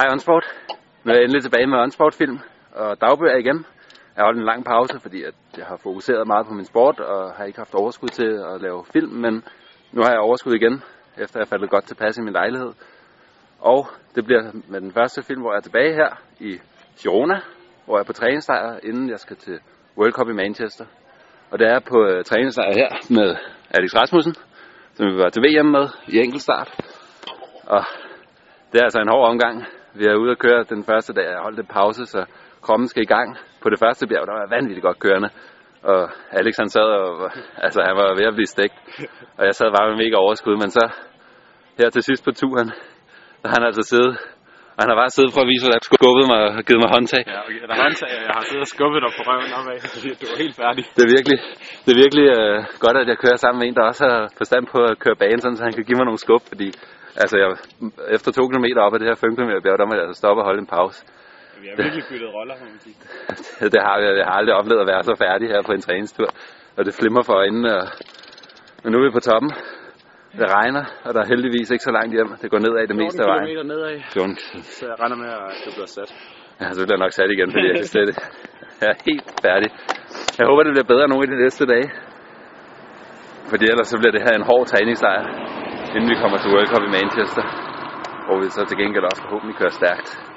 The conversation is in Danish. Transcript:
Hej Onsport. Nu er jeg endelig tilbage med Onsport film og dagbøger igen. Jeg har holdt en lang pause, fordi at jeg har fokuseret meget på min sport og har ikke haft overskud til at lave film, men nu har jeg overskud igen, efter jeg faldet godt tilpas i min lejlighed. Og det bliver med den første film, hvor jeg er tilbage her i Girona, hvor jeg er på træningslejr, inden jeg skal til World Cup i Manchester. Og det er på øh, træningslejr her med Alex Rasmussen, som vi var til VM med i enkeltstart. Og det er altså en hård omgang. Vi er ude at køre den første dag, jeg holdt en pause, så kroppen skal i gang. På det første bjerg, der var vanvittigt godt kørende. Og Alex han sad og, altså han var ved at blive stegt. Og jeg sad bare med mega overskud, men så her til sidst på turen, der har han altså siddet og han har bare siddet for at vise, at jeg skubbet mig og givet mig håndtag. Ja, okay. Der håndtag, jeg har siddet og skubbet dig på røven opad, fordi du var helt færdig. Det er virkelig, det er virkelig øh, godt, at jeg kører sammen med en, der også har forstand på at køre banen, sådan, så han kan give mig nogle skub, fordi altså, jeg, efter to kilometer op af det her 5 km bjerg, der må jeg altså stoppe og holde en pause. Vi har virkelig byttet roller, kan man sige. det har jeg, jeg har aldrig oplevet at være så færdig her på en træningstur, og det flimmer for øjnene, og, men nu er vi på toppen. Det regner, og der er heldigvis ikke så langt hjem. Det går nedad det meste af vejen. 14 km nedad, 14 så jeg regner med, at det bliver sat. Ja, så bliver jeg nok sat igen, fordi jeg kan slet ikke. Jeg er helt færdig. Jeg håber, det bliver bedre nogle af de næste dage. Fordi ellers så bliver det her en hård træningslejr, inden vi kommer til World Cup i Manchester. Hvor vi så til gengæld også forhåbentlig kører stærkt.